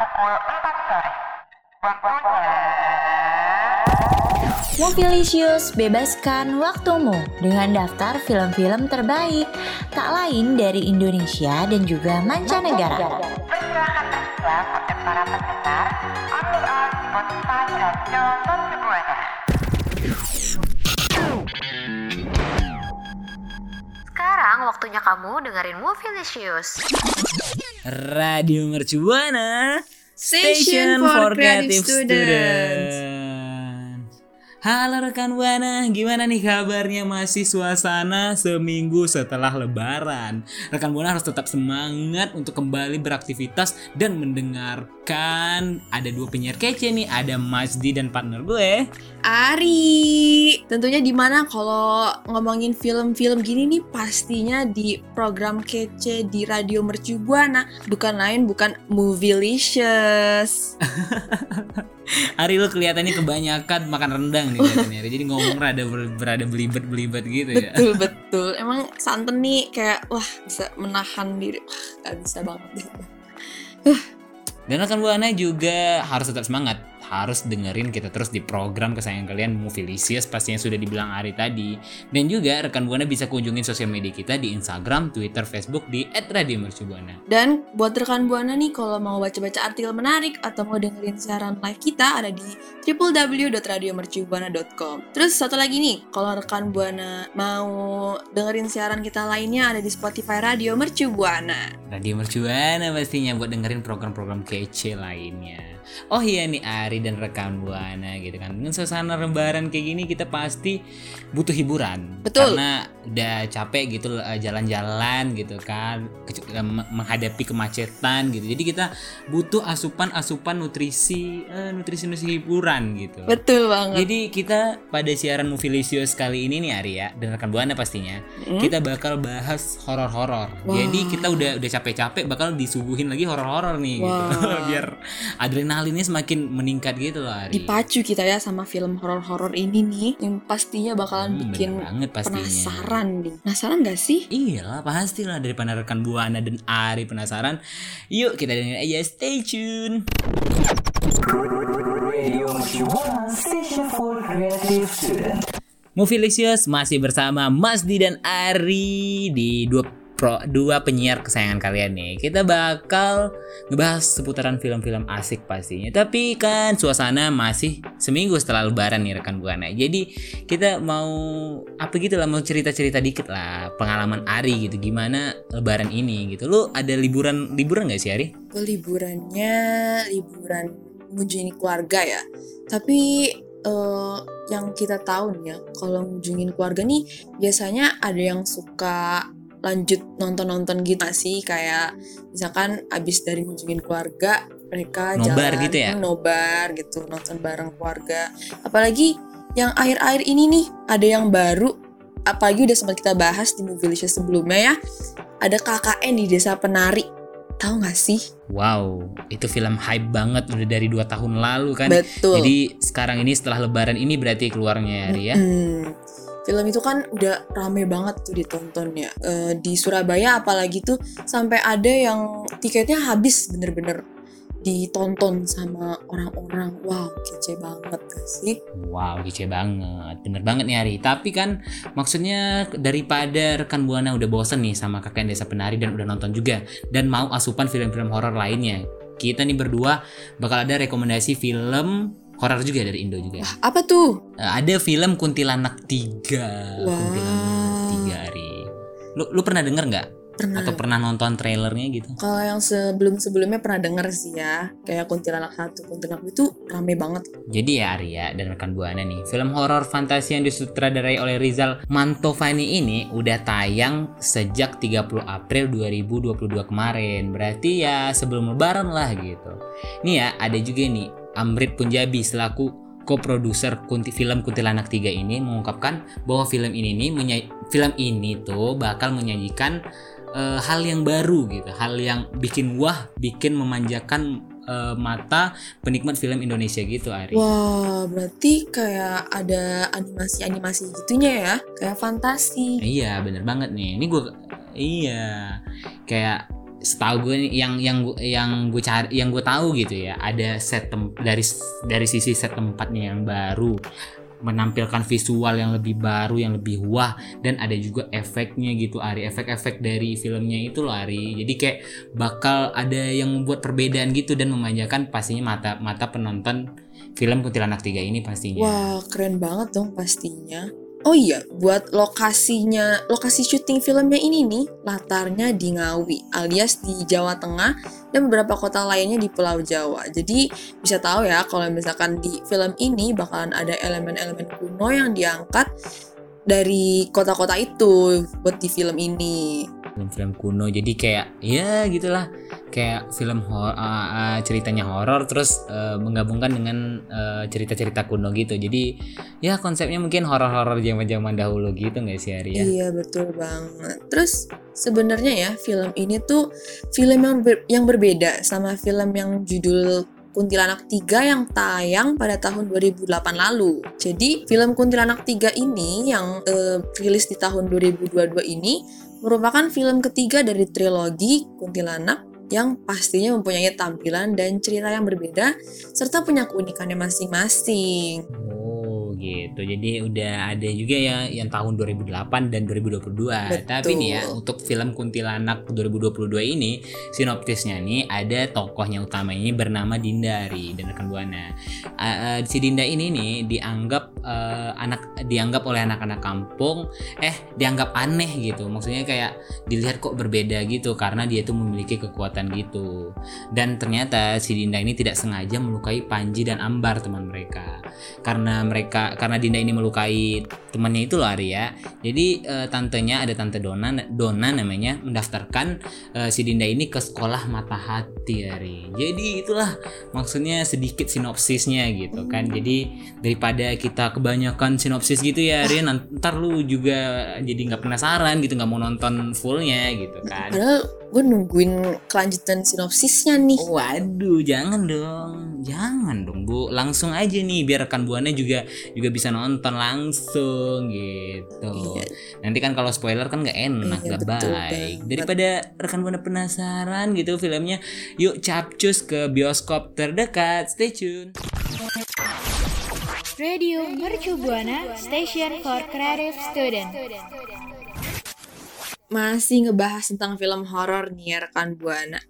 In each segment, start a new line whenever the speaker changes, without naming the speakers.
pukul 4 sore. Waktunya...
Mobilisius bebaskan waktumu dengan daftar film-film terbaik tak lain dari Indonesia dan juga mancanegara.
Sekarang waktunya kamu dengerin Movielicious.
Radio Mercubuana
Station for Creative Students.
Halo rekan Buana, gimana nih kabarnya? Masih suasana seminggu setelah lebaran. Rekan Buana harus tetap semangat untuk kembali beraktivitas dan mendengarkan ada dua penyiar kece nih, ada Masdi dan partner gue.
Ari, tentunya di mana kalau ngomongin film-film gini nih pastinya di program kece di Radio Mercu Buana, bukan lain bukan Movielicious.
Ari lu kelihatannya kebanyakan makan rendang nih. Ari. Jadi ngomong rada ber- berada belibet-belibet gitu ya.
betul betul, emang santen nih kayak wah bisa menahan diri, wah gak bisa banget.
Dan rekan Buana juga harus tetap semangat. Harus dengerin kita terus di program kesayangan kalian Movielicious pastinya sudah dibilang Ari tadi. Dan juga rekan Buana bisa kunjungin sosial media kita di Instagram, Twitter, Facebook di @radiomercubuana.
Dan buat rekan Buana nih kalau mau baca-baca artikel menarik atau mau dengerin siaran live kita ada di www.radiomercubuana.com. Terus satu lagi nih, kalau rekan Buana mau dengerin siaran kita lainnya ada di Spotify Radio Mercu Buana.
Radio Mercubuana pastinya buat dengerin program-program kece lainnya. Oh iya nih Ari dan rekan Buana gitu kan. Dengan suasana lebaran kayak gini kita pasti butuh hiburan.
Betul.
Karena udah capek gitu eh, jalan-jalan gitu kan, eh, me- menghadapi kemacetan gitu. Jadi kita butuh asupan-asupan nutrisi, eh, nutrisi-nutrisi hiburan gitu.
Betul banget.
Jadi kita pada siaran Movielicious kali ini nih Ari ya, dan rekan Buana pastinya,
Hmm?
kita bakal bahas horor-horor.
Wah.
Jadi kita udah udah capek-capek bakal disuguhin lagi horor-horor nih gitu.
Wah.
Biar adrenalinnya semakin meningkat gitu loh Ari.
Dipacu kita ya sama film horor-horor ini nih yang pastinya bakalan
Hmm,
bikin
banget pastinya.
penasaran nih. Penasaran gak sih?
Iyalah pastilah daripada rekan Buana dan Ari penasaran. Yuk kita dengerin aja stay tune. Movielicious masih bersama Masdi dan Ari di dua pro, dua penyiar kesayangan kalian nih. Kita bakal ngebahas seputaran film-film asik pastinya. Tapi kan suasana masih seminggu setelah lebaran nih rekan Buana. Jadi kita mau apa gitu lah mau cerita-cerita dikit lah pengalaman Ari gitu gimana lebaran ini gitu. Lu ada liburan liburan gak sih Ari?
Gue liburannya liburan mengunjungi keluarga ya. Tapi eh, yang kita tahu nih ya, kalau ngunjungin keluarga nih biasanya ada yang suka lanjut nonton-nonton gitu sih? Kayak misalkan abis dari ngunjungin keluarga mereka
Nobar
jalan
gitu ya?
nobar gitu nonton bareng keluarga. Apalagi yang akhir-akhir ini nih ada yang baru apalagi udah sempat kita bahas di Movielicious sebelumnya ya. Ada KKN di desa penari. Tahu nggak sih?
Wow, itu film hype banget udah dari dua tahun lalu kan.
betul.
Jadi sekarang ini setelah lebaran ini berarti keluarnya ya ya.
Hmm, film itu kan udah rame banget tuh ditontonnya Eh, di Surabaya apalagi tuh sampai ada yang tiketnya habis bener-bener ditonton sama orang-orang wow kece banget sih
Wow, kece banget. Bener banget nih Ari. Tapi kan maksudnya daripada rekan Buana udah bosen nih sama kakek desa penari dan udah nonton juga dan mau asupan film-film horor lainnya. Kita nih berdua bakal ada rekomendasi film horor juga dari Indo juga.
wah apa tuh
Eh, ada film Kuntilanak 3.
Wah.
Kuntilanak 3 Ari. Lu lu pernah denger nggak?
pernah
Atau pernah nonton trailernya gitu?
kalau yang sebelum-sebelumnya pernah denger sih ya kayak kuntilanak satu kuntilanak itu rame banget
Jadi ya Arya dan rekan Buana nih, film horor fantasi yang disutradarai oleh Rizal Mantovani ini udah tayang sejak 30 April 2022 kemarin. Berarti ya sebelum lebaran lah gitu. Nih ya, ada juga nih Amrit Punjabi selaku co-produser kunti film Kuntilanak 3 ini mengungkapkan bahwa film ini nih film ini tuh bakal menyajikan eh, hal yang baru gitu, hal yang bikin wah, bikin memanjakan eh, mata penikmat film Indonesia gitu Ari.
Wah, berarti kayak ada animasi-animasi gitunya ya, kayak fantasi.
Iya bener banget nih. Ini gue iya kayak setahu gue yang yang yang gue cari yang gue tahu gitu ya ada set dari dari sisi set tempatnya yang baru menampilkan visual yang lebih baru yang lebih wah dan ada juga efeknya gitu Ari. Efek-efek dari filmnya itu loh Ari. Jadi kayak bakal ada yang membuat perbedaan gitu dan memanjakan pastinya mata mata penonton film Kuntilanak 3 ini pastinya.
Wah, keren banget dong pastinya. Oh iya, buat lokasinya, lokasi syuting filmnya ini nih, latarnya di Ngawi, alias di Jawa Tengah, dan beberapa kota lainnya di Pulau Jawa. Jadi bisa tahu ya, kalau misalkan di film ini bakalan ada elemen-elemen kuno yang diangkat dari kota-kota itu buat di film ini.
Film-film kuno jadi kayak ya gitulah kayak film hor- uh, uh, ceritanya horor terus uh, menggabungkan dengan uh, cerita-cerita kuno gitu jadi ya konsepnya mungkin horor-horor zaman-zaman dahulu gitu nggak sih Ari ya
Iya betul banget. Terus sebenarnya ya film ini tuh film yang ber- yang berbeda sama film yang judul Kuntilanak 3 yang tayang pada tahun 2008 lalu. Jadi film Kuntilanak 3 ini yang eh, rilis di tahun 2022 ini merupakan film ketiga dari trilogi Kuntilanak yang pastinya mempunyai tampilan dan cerita yang berbeda serta punya keunikannya masing-masing.
Oh gitu. Jadi udah ada juga ya yang tahun 2008 dan 2022.
Betul.
Tapi nih ya untuk film Kuntilanak 2022 ini sinopsisnya nih ada tokohnya utama ini bernama Dindari dan rekan Buana. Uh, uh, si Dinda ini nih dianggap uh, anak dianggap oleh anak-anak kampung eh dianggap aneh gitu. Maksudnya kayak dilihat kok berbeda gitu karena dia tuh memiliki kekuatan gitu. Dan ternyata si Dinda ini tidak sengaja melukai Panji dan Ambar teman mereka karena mereka karena Dinda ini melukai temannya itu loh Arya. Jadi eh, tantenya ada tante Dona Dona namanya mendaftarkan eh, si Dinda ini ke sekolah mata hati Ari jadi itulah maksudnya sedikit sinopsisnya gitu kan. Jadi daripada kita kebanyakan sinopsis gitu ya Ari ntar lu juga jadi nggak penasaran gitu nggak mau nonton fullnya gitu kan.
Padahal gue nungguin kelanjutan sinopsisnya nih.
Waduh, jangan dong, jangan dong bu, langsung aja nih biar rekan buana juga juga bisa nonton langsung gitu.
Iya.
Nanti kan kalau spoiler kan nggak enak,
Iya,
nggak
betul
baik.
banget.
Daripada rekan buana penasaran gitu filmnya, yuk capcus ke bioskop terdekat. Stay tune.
Radio Mercu Buana Station for Creative Student.
Masih ngebahas tentang film horor nih rekan Buana.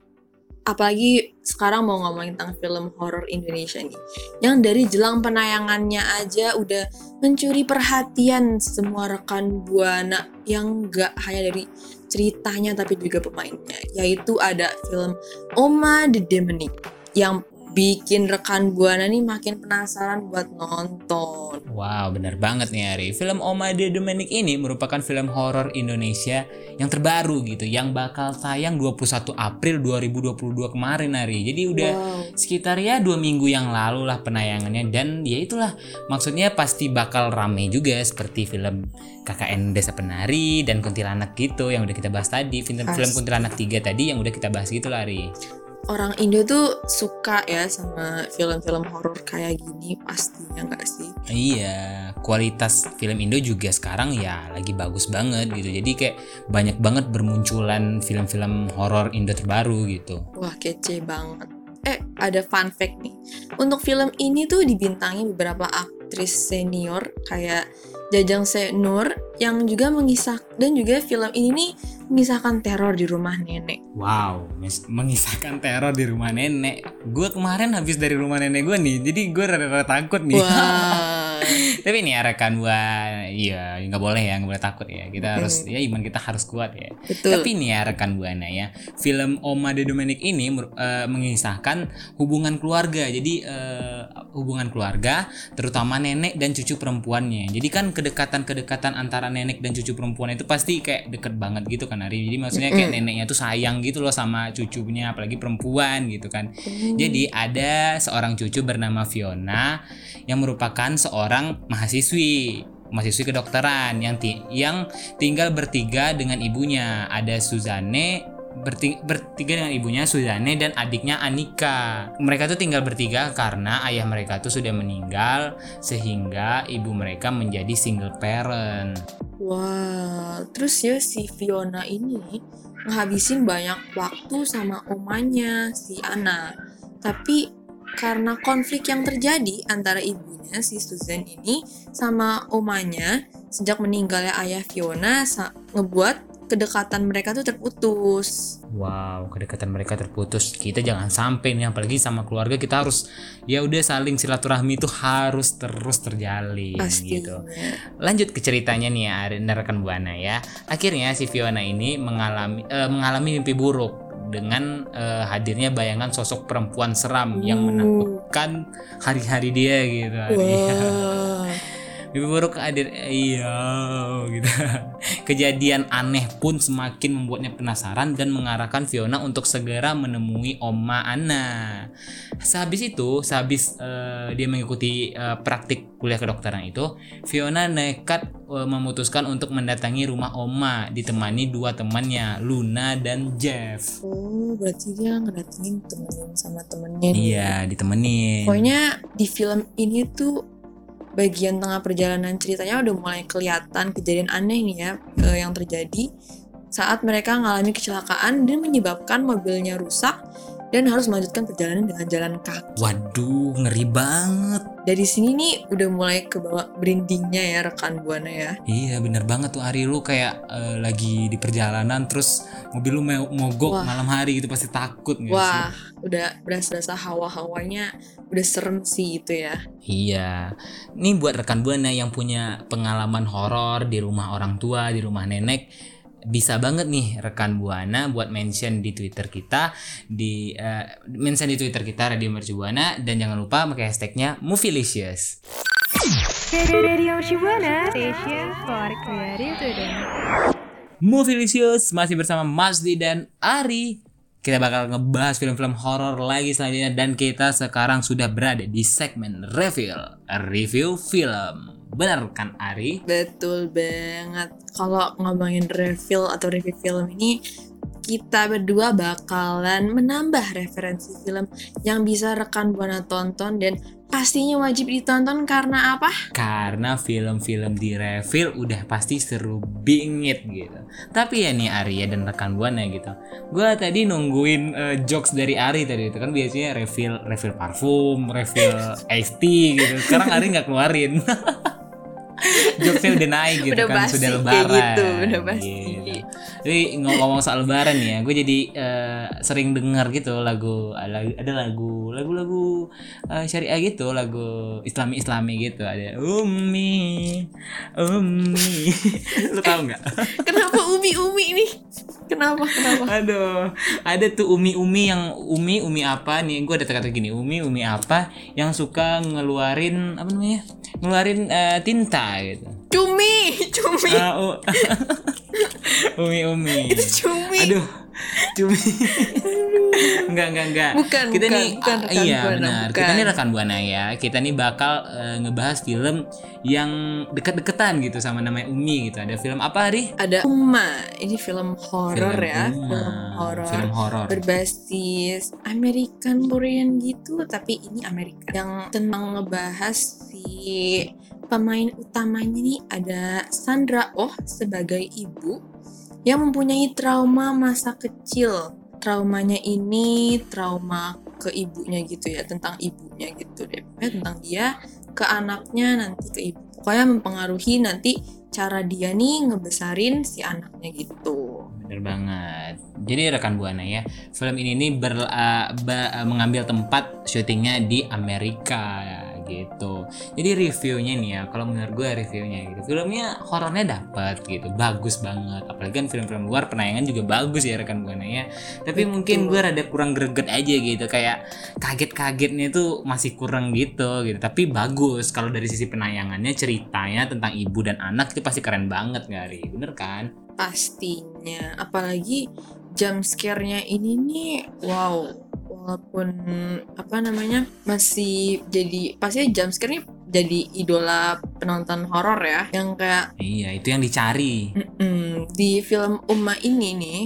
Apalagi sekarang mau ngomongin tentang film horor Indonesia nih. Yang dari jelang penayangannya aja udah mencuri perhatian semua rekan Buana yang gak hanya dari ceritanya tapi juga pemainnya. Yaitu ada film Oma the Demonic yang bikin rekan Buana nih makin penasaran buat nonton.
Wow, bener banget nih Ari. Film Oma de Dominic ini merupakan film horor Indonesia yang terbaru gitu, yang bakal tayang 21 April 2022 kemarin Ari. Jadi udah
Wow.
sekitar ya dua minggu yang lalu lah penayangannya dan ya itulah maksudnya pasti bakal rame juga seperti film KKN Desa Penari dan Kuntilanak gitu yang udah kita bahas tadi film, film. Kuntilanak 3 tadi yang udah kita bahas gitu lah Ari.
Orang Indo tuh suka ya sama film-film horor kayak gini pastinya nggak sih?
Iya, kualitas film Indo juga sekarang ya lagi bagus banget gitu. Jadi kayak banyak banget bermunculan film-film horor Indo terbaru gitu.
Wah kece banget. Eh ada fun fact nih. Untuk film ini tuh dibintangi beberapa aktris senior kayak Jajang Senur yang juga mengisah dan juga film ini nih mengisahkan teror di rumah nenek.
Wow, mengisahkan teror di rumah nenek. Gue kemarin habis dari rumah nenek gue nih, jadi gue rada-rada takut nih.
Wah.
Tapi nih ya rekan gue, iya nggak boleh ya, nggak boleh takut ya. Kita harus, ya iman kita harus kuat ya.
Betul.
Tapi nih ya rekan buana ya, film Oma de Dominic ini eh, mengisahkan hubungan keluarga. Jadi eh, hubungan keluarga, terutama nenek dan cucu perempuannya. Jadi kan kedekatan-kedekatan antara nenek dan cucu perempuan itu pasti kayak deket banget gitu kan Ari. Jadi maksudnya kayak neneknya tuh sayang gitu loh sama cucunya, apalagi perempuan gitu kan. Jadi ada seorang cucu bernama Fiona yang merupakan seorang mahasiswi mahasiswi kedokteran yang ti- yang tinggal bertiga dengan ibunya ada Suzanne bertiga, bertiga dengan ibunya Suzanne dan adiknya Anika. Mereka tuh tinggal bertiga karena ayah mereka tuh sudah meninggal sehingga ibu mereka menjadi single parent.
Wah, terus ya si Fiona ini ngehabisin banyak waktu sama omanya si Anna. Tapi karena konflik yang terjadi antara ibunya si Susan ini sama omanya sejak meninggalnya ayah Fiona ngebuat kedekatan mereka tuh terputus.
Wow, kedekatan mereka terputus. Kita jangan sampai nih apalagi sama keluarga kita harus ya udah saling silaturahmi itu harus terus terjalin gitu.
Pastinya.
Lanjut ke ceritanya nih ya, rekan Buana ya. Akhirnya si Fiona ini mengalami eh, mengalami mimpi buruk dengan eh, hadirnya bayangan sosok perempuan seram yang
Uh.
menakutkan hari-hari dia gitu. Ari.
Wah.
Mimpi buruk hadir iya gitu. Kejadian aneh pun semakin membuatnya penasaran dan mengarahkan Fiona untuk segera menemui Oma Anna. Sehabis itu, sehabis eh, dia mengikuti eh, praktik kuliah kedokteran itu, Fiona nekat eh, memutuskan untuk mendatangi rumah Oma ditemani dua temannya, Luna dan Jeff.
Oh, berarti dia ngedatengin temenin sama temennya.
Iya, ditemenin.
Pokoknya di film ini tuh bagian tengah perjalanan ceritanya udah mulai kelihatan kejadian aneh nih ya eh, yang terjadi saat mereka mengalami kecelakaan dan menyebabkan mobilnya rusak dan harus melanjutkan perjalanan dengan jalan kaki.
Waduh, ngeri banget.
Dari sini nih udah mulai ke bawah brandingnya ya rekan buana ya.
Iya bener banget tuh Ari lu kayak eh, lagi di perjalanan terus mobil lu mogok
Wah.
malam hari gitu pasti takut nggak
Wah,
sih?
udah berasa-berasa hawa-hawanya udah serem sih itu ya.
Iya. Ini buat rekan buana yang punya pengalaman horor di rumah orang tua, di rumah nenek bisa banget nih rekan buana buat mention di Twitter kita di eh, mention di Twitter kita Radio Mercu Buana dan jangan lupa pakai hashtagnya Movielicious.
Radio Shibuana, station for creative.
Movielicious masih bersama Masdi dan Ari. Kita bakal ngebahas film-film horor lagi selanjutnya dan kita sekarang sudah berada di segmen review, review film. Benar kan Ari?
Betul banget. Kalau ngomongin reveal atau review film ini, kita berdua bakalan menambah referensi film yang bisa rekan buana tonton dan pastinya wajib ditonton karena apa?
Karena film-film di review udah pasti seru bingit gitu. Tapi ya nih Ari ya dan rekan buana gitu. Gua tadi nungguin eh, jokes dari Ari tadi itu kan biasanya refill refill parfum, refill iced tea gitu. Sekarang Ari nggak keluarin. Jokesnya udah naik gitu
Udah
kan
basi
sudah lebaran.
gitu, udah basi.
Gitu. Jadi ngomong soal lebaran ya, gue jadi eh, sering dengar gitu lagu ada lagu lagu-lagu eh, syariah gitu, lagu Islami Islami gitu ada Umi Umi, lu tau nggak?
Kenapa umi-umi nih? Kenapa? Kenapa?
Aduh, ada tuh umi-umi yang umi umi apa nih? Gue ada kata gini, umi umi apa yang suka ngeluarin apa namanya? Ngeluarin eh, tinta gitu.
Cumi, cumi,
Ah, u- umi umi.
itu cumi.
Aduh, cumi. enggak enggak enggak.
Bukan,
kita
bukan,
nih
bukan
ah,
rekan
iya
Buana,
benar.
bukan.
Kita nih rekan buana ya. Kita nih bakal eh, ngebahas film yang deket-deketan gitu sama namanya Umi gitu. Ada film apa Ari?
Ada Uma, ini film horor ya,
Uma.
film horor.
Film horor.
berbasis American Korean gitu tapi ini Amerika yang tentang ngebahas si pemain utamanya nih ada Sandra Oh sebagai ibu yang mempunyai trauma masa kecil. Traumanya ini trauma ke ibunya gitu ya tentang ibunya gitu deh. Tentang dia ke anaknya nanti ke ibu. Pokoknya mempengaruhi nanti cara dia nih ngebesarin si anaknya gitu.
Bener banget. Jadi rekan buana ya, film ini nih uh, uh, mengambil tempat syutingnya di Amerika gitu. Jadi reviewnya nih ya, kalau menurut gue reviewnya gitu, filmnya horornya dapat gitu, bagus banget. Apalagi kan film-film luar penayangan juga bagus ya rekan buana ya. Tapi mungkin gue rada kurang greget aja gitu, kayak kaget-kagetnya tuh masih kurang gitu gitu. Tapi bagus kalau dari sisi penayangannya ceritanya tentang ibu dan anak itu pasti keren banget nggak? Bener kan?
pastinya apalagi jump scare-nya ini nih wow. Walaupun apa namanya masih jadi pasti jump scare nih jadi idola penonton horor ya. Yang kayak
Iya, itu yang dicari.
mm-mm, di film Uma ini nih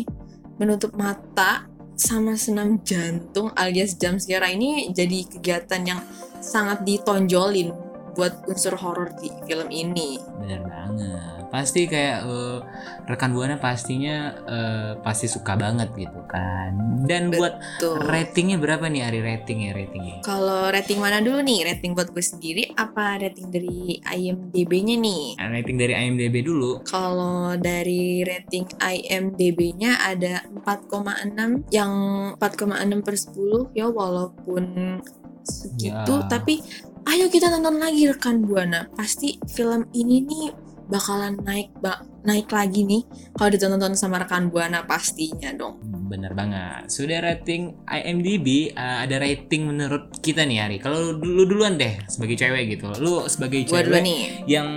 menutup mata sama senam jantung alias jam scare ini jadi kegiatan yang sangat ditonjolin buat unsur horor di film ini.
Bener banget. Pasti kayak eh, rekan buana pastinya eh, pasti suka banget gitu kan. Dan buat
Tuh.
ratingnya berapa nih hari rating ya ratingnya?
Kalau rating mana dulu nih? Rating buat gue sendiri apa rating dari IMDb-nya nih?
Nah, Rating dari IMDb dulu.
Kalau dari rating IMDb-nya ada 4,6 yang 4,6 per 10 ya walaupun segitu
Ya.
tapi ayo kita tonton lagi rekan Buana pasti film ini nih bakalan naik ba- naik lagi nih kalau ditonton sama rekan Buana pastinya dong
Bener banget. Sudah rating IMDb eh, ada rating menurut kita nih Hari. Kalau dulu duluan deh sebagai cewek gitu. Lu sebagai
gue dulu
cewek
nih
yang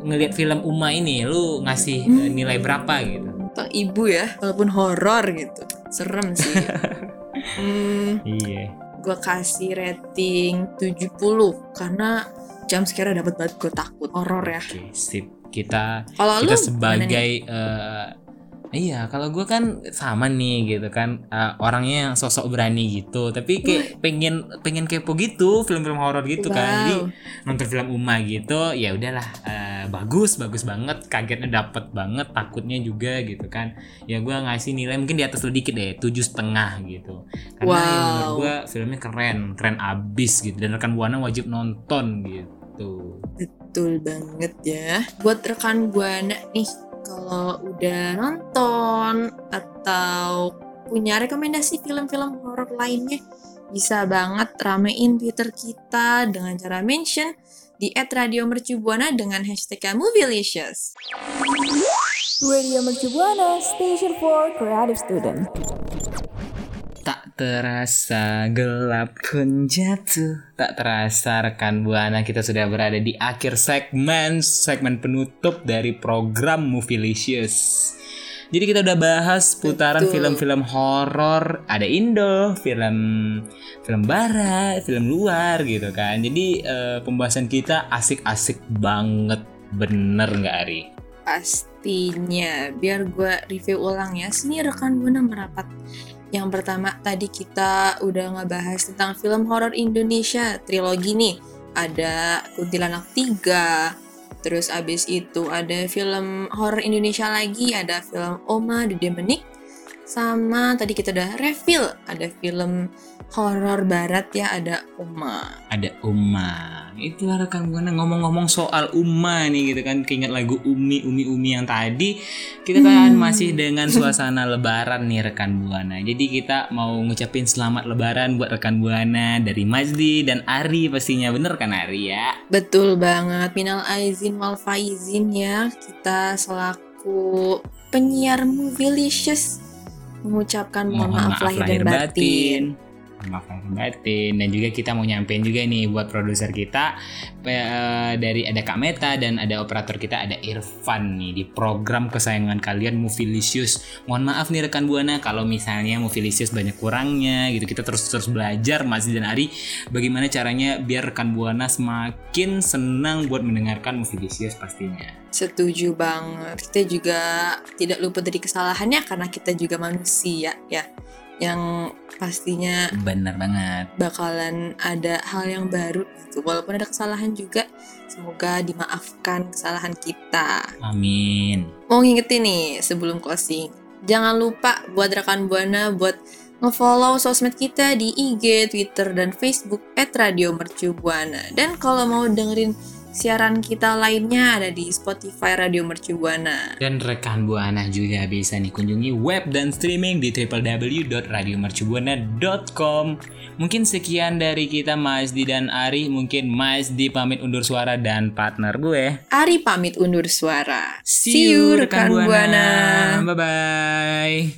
ngelihat film Uma ini, lu ngasih
Hmm.
nilai berapa gitu?
atau ibu ya walaupun horor gitu serem sih hmm,
Iya.
Gue kasih rating 70 karena jam scare dapat banget gue takut horor ya
Oke, sip. Kita
lu
kita
nih?
sebagai eh, iya kalau gue kan sama nih gitu kan eh, orangnya yang sosok berani gitu tapi kayak pengen pengen kepo gitu film-film horor gitu kan jadi
Wow.
nonton film Uma gitu ya udahlah eh, bagus bagus banget kagetnya dapet banget takutnya juga gitu kan ya gue ngasih nilai mungkin di atas lu dikit deh tujuh setengah gitu karena ya menurut
Wow.
gue filmnya keren keren abis gitu dan rekan buana wajib nonton gitu
Betul banget ya. Buat rekan Buana nih, kalau udah nonton atau punya rekomendasi film-film horor lainnya, bisa banget ramein Twitter kita dengan cara mention di @radiomercubuana dengan hashtag Movielicious.
Radio Mercu Buana, Station for Creative Student.
Tak terasa gelap pun jatuh. Tak terasa rekan Buana kita sudah berada di akhir segmen Segmen penutup dari program Movielicious. Jadi kita udah bahas putaran film-film horor. Ada Indo, film film barat, film luar gitu kan. Jadi eh, pembahasan kita asik-asik banget. Bener nggak Ari?
Pastinya, biar gue review ulang ya. Sini rekan Buana merapat. Yang pertama tadi kita udah ngebahas tentang film horor Indonesia trilogi nih. Ada Kuntilanak 3, terus abis itu ada film horor Indonesia lagi, ada film Oma The Demonic, sama tadi kita udah reveal ada film horor barat ya ada Oma.
ada Uma itulah rekan buana ngomong-ngomong soal Uma nih gitu kan keinget lagu Umi Umi Umi yang tadi kita kan
Hmm.
masih dengan suasana Lebaran nih rekan buana jadi kita mau ngucapin selamat Lebaran buat rekan buana dari Majdi dan Ari pastinya bener kan Ari ya
Betul banget, minal aizin wal faizin ya. Kita selaku penyiar Movielicious mengucapkan mohon, maaf, lahir, dan batin.
Mohon maaf lahir dan batin dan juga kita mau nyampein juga nih buat produser kita eh, dari ada Kak Meta dan ada operator kita ada Irfan nih di program kesayangan kalian Movielicious. Mohon maaf nih rekan Buana kalau misalnya Movielicious banyak kurangnya gitu. Kita terus terus belajar Mas dan Ari bagaimana caranya biar rekan Buana semakin senang buat mendengarkan Movielicious pastinya.
Setuju banget. Kita juga tidak luput dari kesalahannya karena kita juga manusia ya. Yang pastinya
Bener banget.
bakalan ada hal yang baru gitu. Walaupun ada kesalahan juga, semoga dimaafkan kesalahan kita.
Amin.
mau ngingetin nih sebelum closing. Jangan lupa buat rekan Buana buat nge-follow sosmed kita di IG, Twitter, dan Facebook @radiomercubuana. Dan kalau mau dengerin siaran kita lainnya ada di Spotify Radio Mercubuana.
Dan rekan Buana juga bisa nih kunjungi web dan streaming di www.radiomercubuana.com. Mungkin sekian dari kita Mas Di dan Ari. Mungkin Mas Di pamit undur suara dan partner gue.
Ari pamit undur suara.
See you rekan Buana. Bye bye.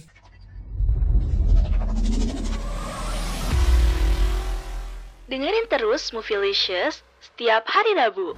Dengerin terus Movielicious setiap hari Rabu.